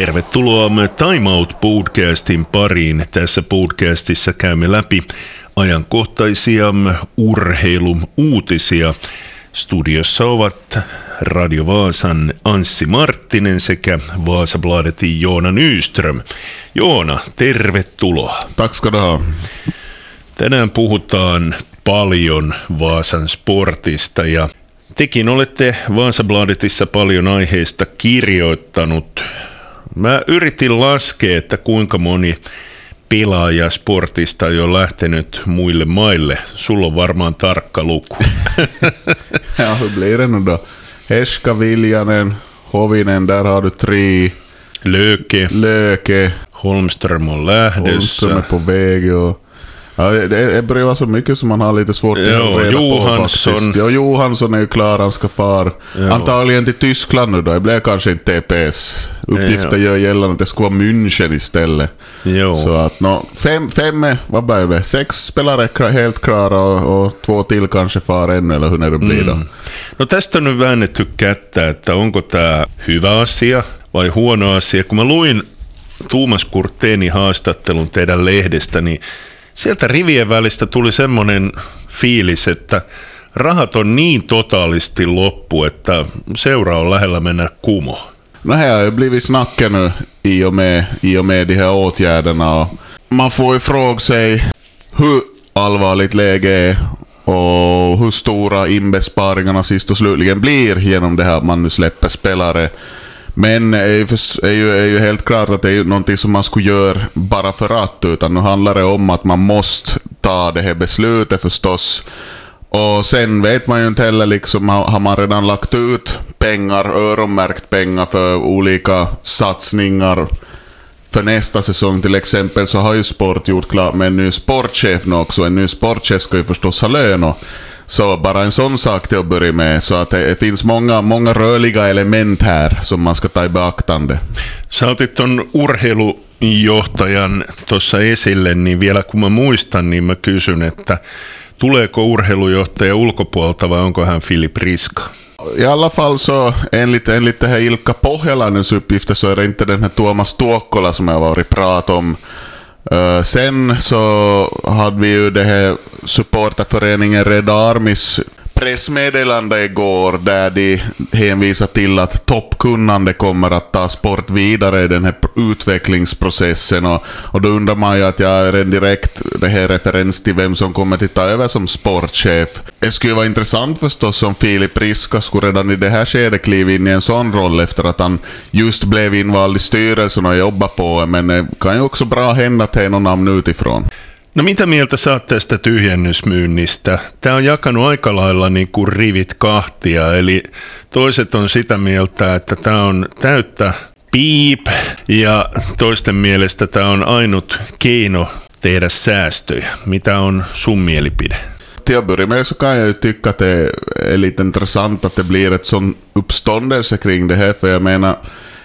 Tervetuloa Time Out podcastin pariin. Tässä podcastissa käymme läpi ajankohtaisia urheilu-uutisia. Studiossa ovat Radio Vaasan Anssi Marttinen sekä Vaasabladetin Joona Nyström. Joona, tervetuloa. Tack ska du ha. Tänään puhutaan paljon Vaasan sportista ja tekin olette Vaasabladetissa paljon aiheesta kirjoittanut. Mä yritin laskea, että kuinka moni pelaaja sportista on jo lähtenyt muille maille. Sulla on varmaan tarkka luku. ja, hur blir det nu då? Heska, Viljanen, Hovinen, där har du tre. Löke. Löke. Holmström on lähdössä. Holmström är på väg och Ja, det, vara så mycket som man har lite svårt att reda Johansson. på faktiskt. Ja, Johansson är ju klar, han ska far. Jo. Antagligen till Tyskland nu då, det blev kanske inte TPS. Uppgifter gör gällande att det ska vara München istället. Jo. Så att, no, fem, fem, vad blev det? Sex spelare helt klara och, och två till kanske far ännu, eller hur det blir då. No tästä on nyt väännetty kättä, että onko tämä hyvä asia vai huono asia. Kun mä luin Tuumas Kurteenin haastattelun teidän lehdestä, niin sieltä rivien välistä tuli semmoinen fiilis, että rahat on niin totaalisti loppu, että seura on lähellä mennä kumo. No här har ju blivit snacket nu i och, med, i och med de här åtgärderna. Och man får ju fråga sig hur allvarligt läge är och hur stora inbesparingarna sist och slutligen blir genom det här att man nu släpper spelare. Men är ju, för, är, ju, är ju helt klart att det är ju någonting som man skulle göra bara för att, utan nu handlar det om att man måste ta det här beslutet förstås. Och sen vet man ju inte heller liksom, har man redan lagt ut pengar, öronmärkt pengar för olika satsningar för nästa säsong till exempel så har ju Sport gjort klart med en ny sportchef nu också. En ny sportchef ska ju förstås ha lön och så bara en sån sak till att börja med. Så att det, finns många, många rörliga element här som man ska ta i beaktande. Sä otit ton urheilujohtajan tuossa esille, niin vielä kun mä muistan, niin mä kysyn, että tuleeko urheilujohtaja ulkopuolelta vai onko hän Filip Riska? I alla fall så, enligt, enligt det här Ilkka Pohjalainens uppgifter så är det inte den här Tuomas Tuokkola som jag varit prat om. Eh, sen så hade vi ju det här supporterföreningen Red Armis pressmeddelande igår där de hänvisar till att toppkunnande kommer att ta sport vidare i den här utvecklingsprocessen och, och då undrar man ju att jag är en direkt det här referens till vem som kommer att ta över som sportchef. Det skulle vara intressant förstås om Filip Riska skulle redan i det här skedet kliva in i en sån roll efter att han just blev invald i styrelsen och jobbar på men det kan ju också bra hända att det är någon namn utifrån. No mitä mieltä saat tästä tyhjennysmyynnistä? Tämä on jakanut aika lailla niin kuin rivit kahtia, eli toiset on sitä mieltä, että tämä on täyttä piip, ja toisten mielestä tämä on ainut keino tehdä säästöjä. Mitä on sun mielipide? Till att med så kan jag ju tycka att det är lite intressant att det blir ett sån uppståndelse kring det här, för jag menar,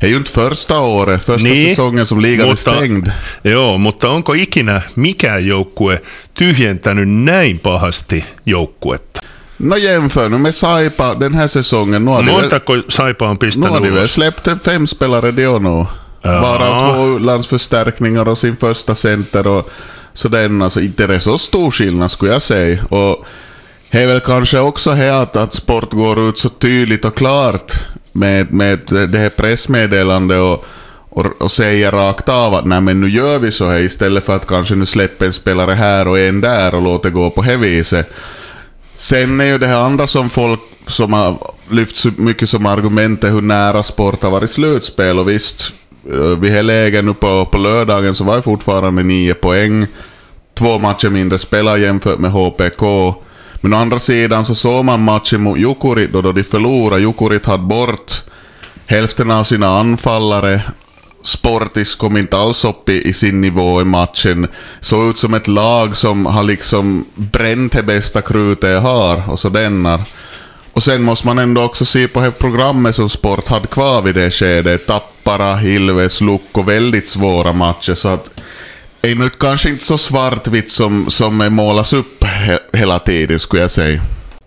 är ju inte första året, första Niin, säsongen som ligan är mutta, stängd. joo, mutta onko ikinä mikään joukkue tyhjentänyt näin pahasti joukkuetta? Nå jämför nu med Saipa den här säsongen. Nu har de Montako Saipa on nu har pistänyt de väl släppt fem spelare det nu. Ja. Bara två utlandsförstärkningar och sin första center och sådär. Alltså inte det är så stor skillnad skulle jag säga. Och det är väl kanske också här att, att sport går ut så tydligt och klart med, med det här pressmeddelandet och, och, och säger rakt av att nej men nu gör vi så här istället för att kanske nu släppa en spelare här och en där och låta gå på det viset. Sen är ju det här andra som folk som har lyft så mycket som argument är hur nära sport har varit slutspel och visst, eh, vid det läget nu på, på lördagen så var det fortfarande nio poäng. Två matcher mindre spelare jämfört med HPK. Men å andra sidan så såg man matchen mot Jukurit då, då de förlorade. Jukurit hade bort hälften av sina anfallare. Sportis kom inte alls upp i, i sin nivå i matchen. Såg ut som ett lag som har liksom bränt det bästa krutet jag har och så denna. Och sen måste man ändå också se på det programmet som Sport hade kvar vid det skedet. Tappara, Hilves, Lukko, väldigt svåra matcher. Så att är nu kanske inte så svartvitt som, som målas upp he, hela tiden skulle jag säga.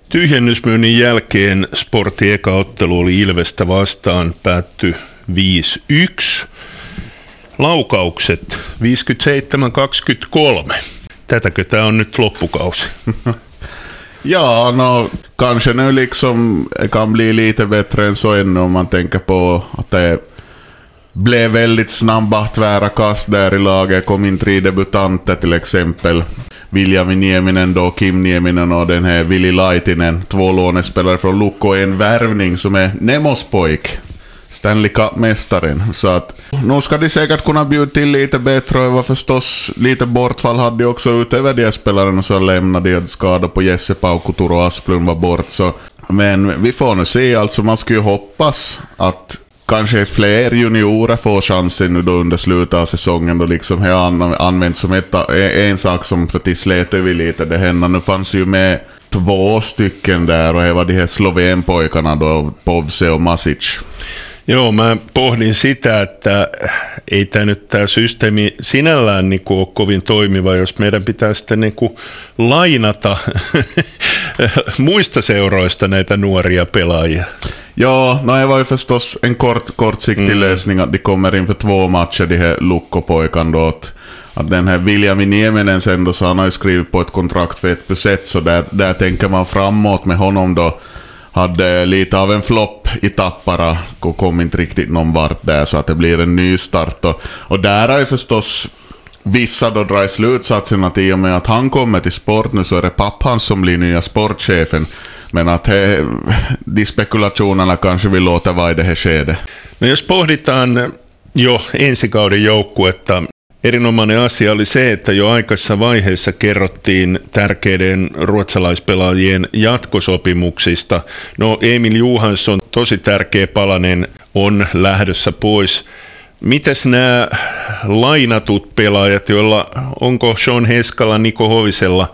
Tyhjennysmyynnin jälkeen Sportin eka ottelu oli Ilvestä vastaan, päättyi 5-1. Laukaukset 57-23. Tätäkö tämä on nyt loppukausi? Ja, no, kanske nu liksom kan bli lite bättre än så ännu om man tänker på att det blev väldigt snabba tvära kast där i laget. Kom in tre debutanter till exempel. William Nieminen då, Kim Nieminen och den här Vili Laitinen. Två lånespelare från Lukko en värvning som är Nemos pojk. Stanley Cup-mästaren. Så att nu ska de säkert kunna bjuda till lite bättre och var förstås lite bortfall hade de också utöver de spelarna som lämnade. De skada på Jesse Paukku, och Asplund var bort. Så. Men vi får nu se, alltså man skulle ju hoppas att kanske fler juniorer får chansen nu då under slutet av säsongen då liksom har använts som ett, en sak som för till slet över lite det hända. Nu fanns ju med två stycken där och det var de här slovenpojkarna då, Povse och Masic. Joo, mä pohdin sitä, että ei tämä nyt tämä systeemi sinällään niin kuin ole kovin toimiva, jos meidän pitää sitten niin kuin lainata muista seuroista näitä nuoria pelaajia. Ja, no det var ju förstås en kort, kortsiktig mm. lösning att de kommer in för två matcher, de här Lukko-pojkarna då. Att, att den här William Nieminen sen då, så han har ju skrivit på ett kontrakt för ett plus ett, så där, där tänker man framåt med honom då. Hade lite av en flopp i Tappara och kom inte riktigt någon vart där, så att det blir en ny start. Och, och där har ju förstås vissa då drar slutsatsen att i och med att han kommer till sport nu så är det pappan som blir nya sportchefen. Men att he, de spekulationerna kanske vill låta vara i det här skedet. No jos pohditaan jo ensikauden joukkuetta, Erinomainen asia oli se, että jo aikaisessa vaiheessa kerrottiin tärkeiden ruotsalaispelaajien jatkosopimuksista. No Emil Johansson, tosi tärkeä palanen, on lähdössä pois. Mitäs nämä lainatut pelaajat, joilla onko Sean Heskala, Niko Hovisella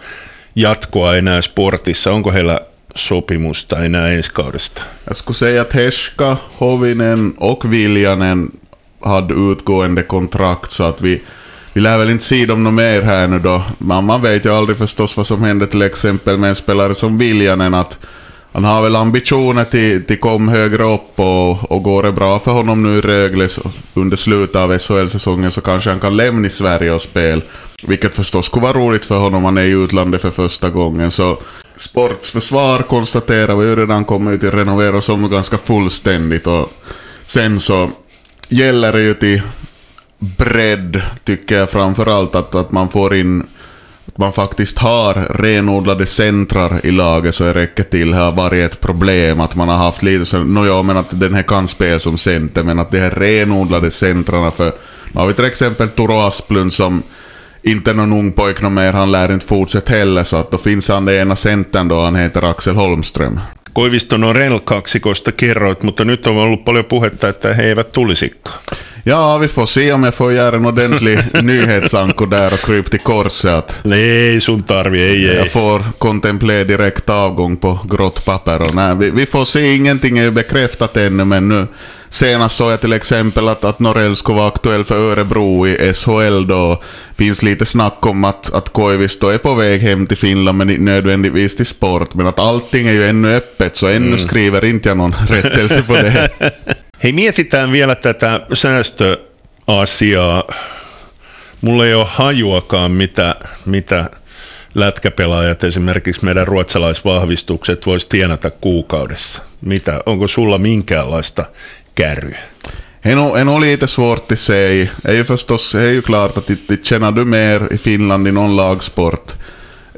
jatkoa enää sportissa? Onko heillä sopimusta enää ensi kaudesta? Jag skulle säga att Heska, Hovinen och Viljanen hade utgående kontrakt så att vi, vi lär väl inte se dem något mer här nu då. Man, man vet ju aldrig förstås vad som händer till exempel med en spelare som Viljanen att han har väl ambitioner till, till kom högre upp och, och går det bra för honom nu i Rögle under slutet av SHL-säsongen så kanske han kan lämna i Sverige och spela. Vilket förstås skulle vara roligt för honom, han är i utlandet för första gången. Så sportsförsvar konstaterar vi ju redan kommer ut i renovera som ganska fullständigt och sen så gäller det ju till bredd, tycker jag framförallt, att, att man får in att man faktiskt har renodlade centrar i laget så det räcker till. Det har varit ett problem att man har haft lite så, no ja, men att den här kan spela som center, men att de här renodlade centrarna för, nu har vi till exempel Turo Asplund som inte någon ung pojk någon mer, han lär inte fortsätta heller, så att då finns han det ena centern då, han heter Axel Holmström. Koiviston on Rel-kaksikosta kerroit, mutta nyt on ollut paljon puhetta, että he eivät tulisikaan. Ja, vi får se om jag får göra en ordentlig nyhetsanko där och kryp till korset. Nej, sun tarvi, ei, ei. Jag får kontemplera direkt avgång på grått papper. Och nej, vi, vi får se, ingenting är ju bekräftat ännu, men nu Senast såg jag till exempel att, att Norell skulle vara aktuell för Örebro i SHL då. Finns lite snack om att, att Koivisto är på väg hem till Finland men inte nödvändigtvis till sport. Men att allting är ju ännu öppet så ännu mm. skriver inte jag någon rättelse på det. Hei, mietitään vielä tätä säästöasiaa. Mulla ei ole hajuakaan, mitä, mitä lätkäpelaajat, esimerkiksi meidän ruotsalaisvahvistukset, voisi tienata kuukaudessa. Mitä, onko sulla minkäänlaista kärryä? Nog, är nog lite svårt i sig. Det är ju förstås, det är ju klart att det tjänar du mer i Finland i någon lagsport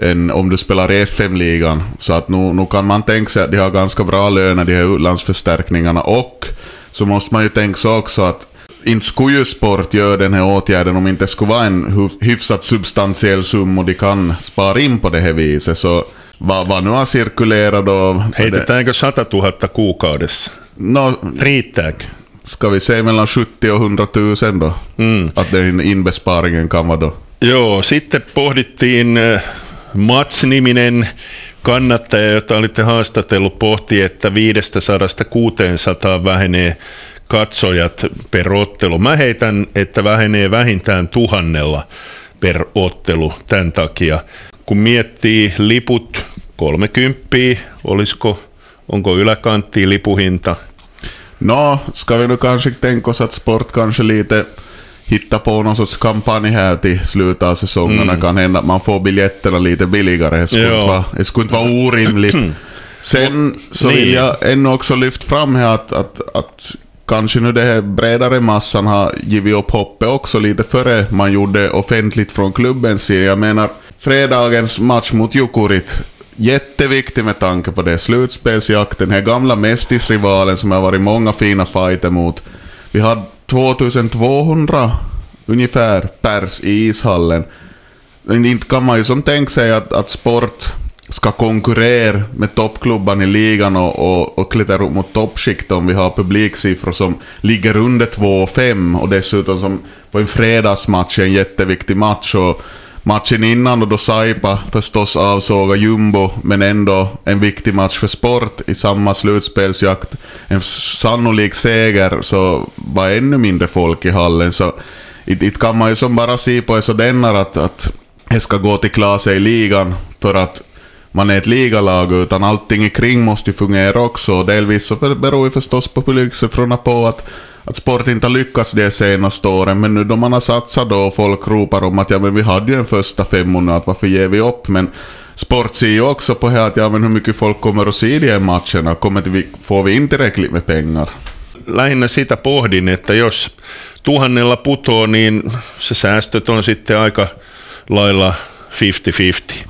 än om du spelar i FM-ligan. Så att nu, nu kan man tänka sig att de har ganska bra löner, de här utlandsförstärkningarna. Och så måste man ju tänka sig också att inte skulle ju sport göra den här åtgärden om inte skulle vara en hyfsat substantiell summa de kan spara in på det här viset. Så vad, vad nu har cirkulerat då... Heitetäänkö 100 000 kuukaudessa? No, Riittääkö? Ska vi säga mellan 70 och 100 000 då? Mm. Att den inbesparingen kan vara då. Joo, sitten pohdittiin eh, Mats-niminen kannattaja, jota olitte haastatellut, pohti, että 500-600 vähenee katsojat per ottelu. Mä heitän, että vähenee vähintään tuhannella per ottelu tämän takia. Kun miettii liput 30, olisiko, onko yläkanttiin lipuhinta? No, ska vi nu kanske tänka oss att sport kanske lite hitta på någon sorts kampanj här till slutet av säsongerna. Mm. Kan hända att man får biljetterna lite billigare. Det skulle, inte vara, det skulle inte vara orimligt. Sen så vill jag ännu också lyfta fram här att, att, att kanske nu det här bredare massan har givit upp hoppet också lite före man gjorde offentligt från klubbens sida. Jag menar, fredagens match mot Jukurit Jätteviktig med tanke på det. Slutspelsjakten, den här gamla mästisrivalen som har varit många fina fighter mot. Vi har 2200 ungefär pers i ishallen. Inte kan man ju som tänka sig att, att sport ska konkurrera med toppklubban i ligan och, och, och klättra upp mot toppskikt om vi har publiksiffror som ligger under 2,5 och dessutom som på en fredagsmatch, en jätteviktig match. Och matchen innan och då Saipa förstås avsåga jumbo, men ändå en viktig match för sport i samma slutspelsjakt. En sannolik seger, så var ännu mindre folk i hallen. Så inte kan man ju som bara se på så denna att, att det ska gå till klasen i ligan för att man är ett ligalag, utan allting i kring måste ju fungera också. Delvis så beror ju förstås på publiksiffrorna på att att sport inte har lyckats de senaste åren, men nu då man har satsat då och folk ropar om att ja men vi hade ju en första femmorna, att varför ger vi upp? Men sport ser ju också på här att ja men hur mycket folk kommer att se de här matcherna, kommer vi, får vi inte tillräckligt med pengar? Lähinnä sitä pohdin, että jos tuhannella putoo, niin se säästöt on sitten aika lailla 50-50.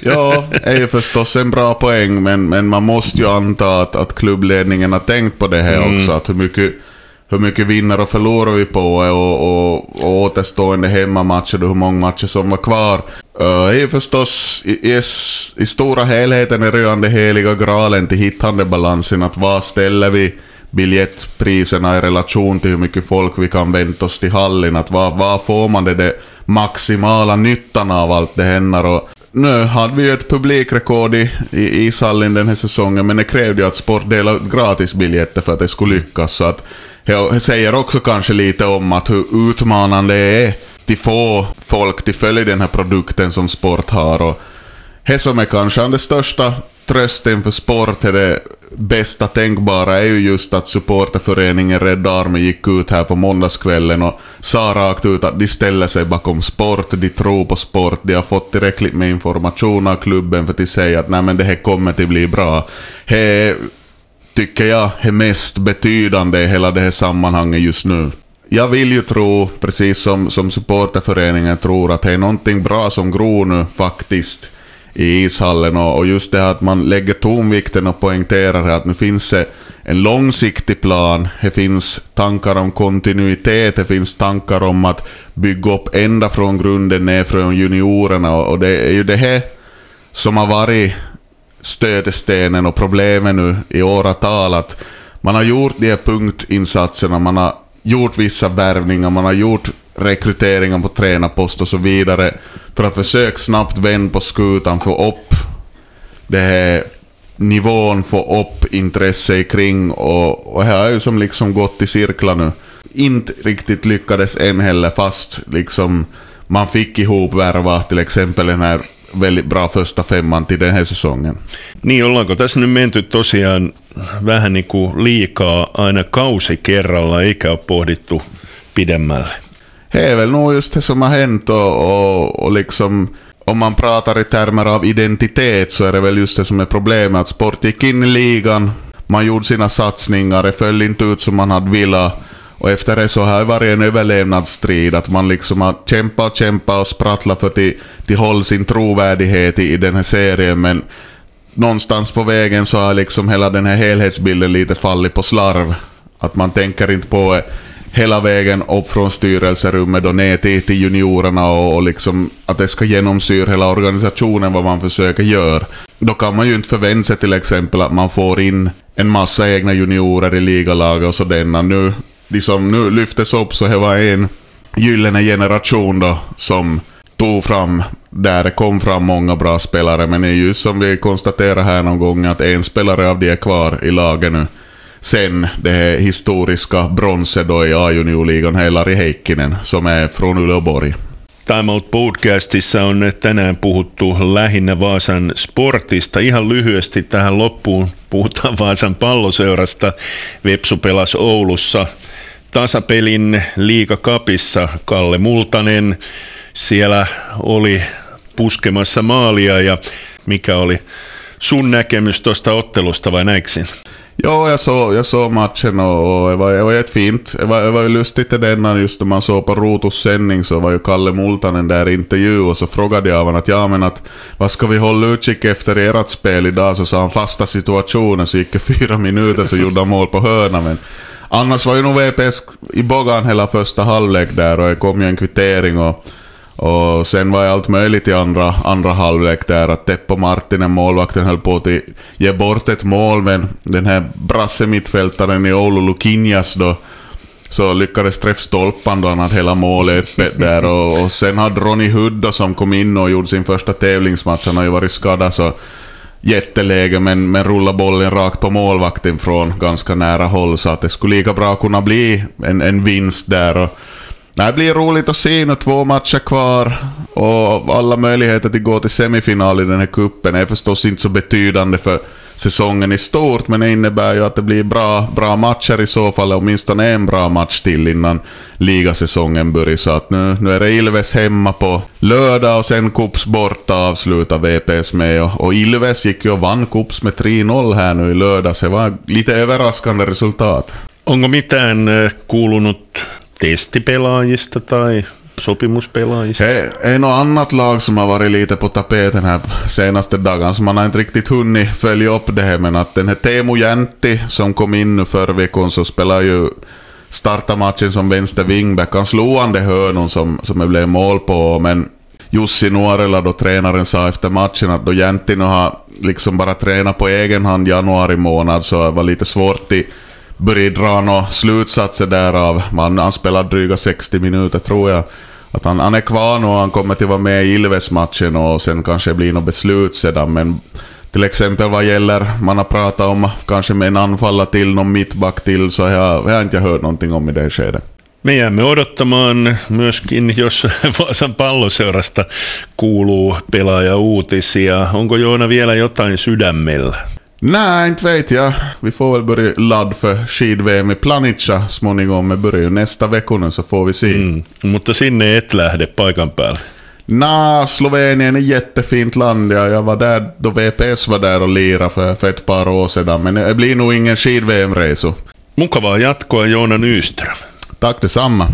ja, är ju förstås en bra poäng, men, men man måste ju anta att, att klubbledningen har tänkt på det här mm. också, att hur mycket hur mycket vinner och förlorar vi på och, och, och återstående hemmamatcher och hur många matcher som var kvar. Eh, uh, är förstås i, i, i stora helheten är rörande heliga graalen till hittande-balansen att vad ställer vi biljettpriserna i relation till hur mycket folk vi kan vänta oss till hallen. Att vad, vad får man det, det maximala nyttan av allt det händer. Och nu hade vi ju ett publikrekord i, i ishallen den här säsongen, men det krävde ju att Sport delade ut gratisbiljetter för att det skulle lyckas. Så att det säger också kanske lite om att hur utmanande det är till få folk till följa den här produkten som sport har. Och det som är kanske den största trösten för sport är det bästa tänkbara är ju just att supporterföreningen Rädda Armen gick ut här på måndagskvällen och sa rakt ut att de ställer sig bakom sport, de tror på sport, de har fått tillräckligt med information av klubben för att de säger att nej men det här kommer att bli bra. Det tycker jag är mest betydande i hela det här sammanhanget just nu. Jag vill ju tro, precis som, som supporterföreningen tror, att det är någonting bra som gror nu faktiskt i ishallen och, och just det här att man lägger tonvikten och poängterar att nu finns det en långsiktig plan, det finns tankar om kontinuitet, det finns tankar om att bygga upp ända från grunden ner från juniorerna och, och det är ju det här som har varit stötestenen och problemet nu i åratal att man har gjort de här punktinsatserna, man har gjort vissa värvningar, man har gjort rekryteringar på tränarpost och så vidare för att försöka snabbt vända på skutan, få upp det här nivån, få upp intresse kring och, och här har ju som liksom gått i cirklar nu. Inte riktigt lyckades än heller fast liksom man fick ihop värva till exempel den här väldigt bra första femman till den här säsongen. Niin, ollaanko tässä nyt menty tosiaan vähän niin kuin liikaa aina kausi kerralla, eikä ole pohdittu pidemmälle? Det är väl nog just det som har hänt och, och, och liksom om man pratar i termer av identitet så är det väl just det som är problemet. Att Sport gick in i ligan, man gjorde sina satsningar, det föll inte ut som man hade velat. Och efter det så har det varit en överlevnadsstrid, att man liksom har kämpat och kämpat och sprattlat för att tillhålla sin trovärdighet i, i den här serien, men någonstans på vägen så har liksom hela den här helhetsbilden lite fallit på slarv. Att man tänker inte på hela vägen upp från styrelserummet och ner till, till juniorerna och, och liksom att det ska genomsyra hela organisationen vad man försöker göra. Då kan man ju inte förvänta sig till exempel att man får in en massa egna juniorer i ligalaget och sådana. Nu de som nu lyftes upp så det var en gyllene generation då som tog fram, där det kom fram många bra spelare, men det är ju som vi konstaterar här någon gång att en spelare av de är kvar i laget nu. Sen det här historiska bronset då i A-juniorligan, Lari Heikkinen, som är från Uleåborg. Time Out Podcastissa on tänään puhuttu lähinnä Vaasan sportista. Ihan lyhyesti tähän loppuun puhutaan Vaasan palloseurasta. Vepsu pelasi Oulussa tasapelin liigakapissa. Kalle Multanen siellä oli puskemassa maalia ja mikä oli sun näkemys tuosta ottelusta vai näiksin? Ja, jag såg, jag såg matchen och, och det, var, det var jättefint. Det var, det var ju lustigt i denna, just när man såg på Rotos sändning så var ju Kalle Multanen där i intervju och så frågade jag honom att ja men att vad ska vi hålla utkik efter ert spel idag? Så sa han fasta situationer så gick det fyra minuter så gjorde han mål på hörna men annars var ju nog VPS i bogan hela första halvlek där och det kom ju en kvittering och och sen var det allt möjligt i andra, andra halvlek där. Att Teppo Martinen, målvakten, höll på att ge bort ett mål men den här brasse mittfältaren i Oulu Lukinjas då så lyckades träffa stolpan då han hade hela målet öppet där. Och, och sen hade Ronny Hudda som kom in och gjorde sin första tävlingsmatch, han har ju varit skadad så jätteläge men, men rulla bollen rakt på målvakten från ganska nära håll så att det skulle lika bra kunna bli en, en vinst där. Och, det blir roligt att se nu, två matcher kvar och alla möjligheter att gå till semifinal i den här kuppen är förstås inte så betydande för säsongen i stort, men det innebär ju att det blir bra, bra matcher i så fall, åtminstone en bra match till innan ligasäsongen börjar. Så att nu, nu är det Ilves hemma på lördag och sen Kups borta avslutar VPS med. Och, och Ilves gick ju och vann Kups med 3-0 här nu i lördags. Det var lite överraskande resultat. Onko mitään eh, kuulunut testipelaajista tai sopimuspelaajista? Det är något annat lag som har varit lite på tapeten här senaste dagarna, så man har inte riktigt hunnit följa upp det här, men att den här Teemu Jäntti som kom in nu förra veckan så spelar ju starta matchen som vänster wingback. Han slående hörnon som, som det blev mål på, men Jussi Nuorela, då tränaren, sa efter matchen att då Jäntti nu har liksom bara tränat på egen hand januari månad så det var lite svårt i började dra några slutsatser därav. Man, han spelade dryga 60 minuter tror jag. Att han, han är kvar nu och han kommer till vara med i Ilves-matchen och sen kanske blir något beslut sedan. Men till exempel vad gäller, man har pratat om kanske med en anfallare till, någon mittback till, så jag, jag har inte hört någonting om i det skedet. Me jäämme odottamaan myöskin, jos Vaasan palloseurasta kuuluu pelaaja uutisia. Onko Joona vielä jotain sydämellä? Nej, inte vet jag. Vi får väl börja ladda för skid-VM i Planica småningom. Det börjar ju nästa vecka nu så får vi se. Mm. Mutta sinne et lähde paikan päälle. Nej, Slovenien är ett jättefint land. Jag, jag var där då VPS var där och lirade för, för ett par år sedan. Men det blir nog ingen skid-VM-resu. Mukavaa jatkoa Joona Nyström. Tack detsamma.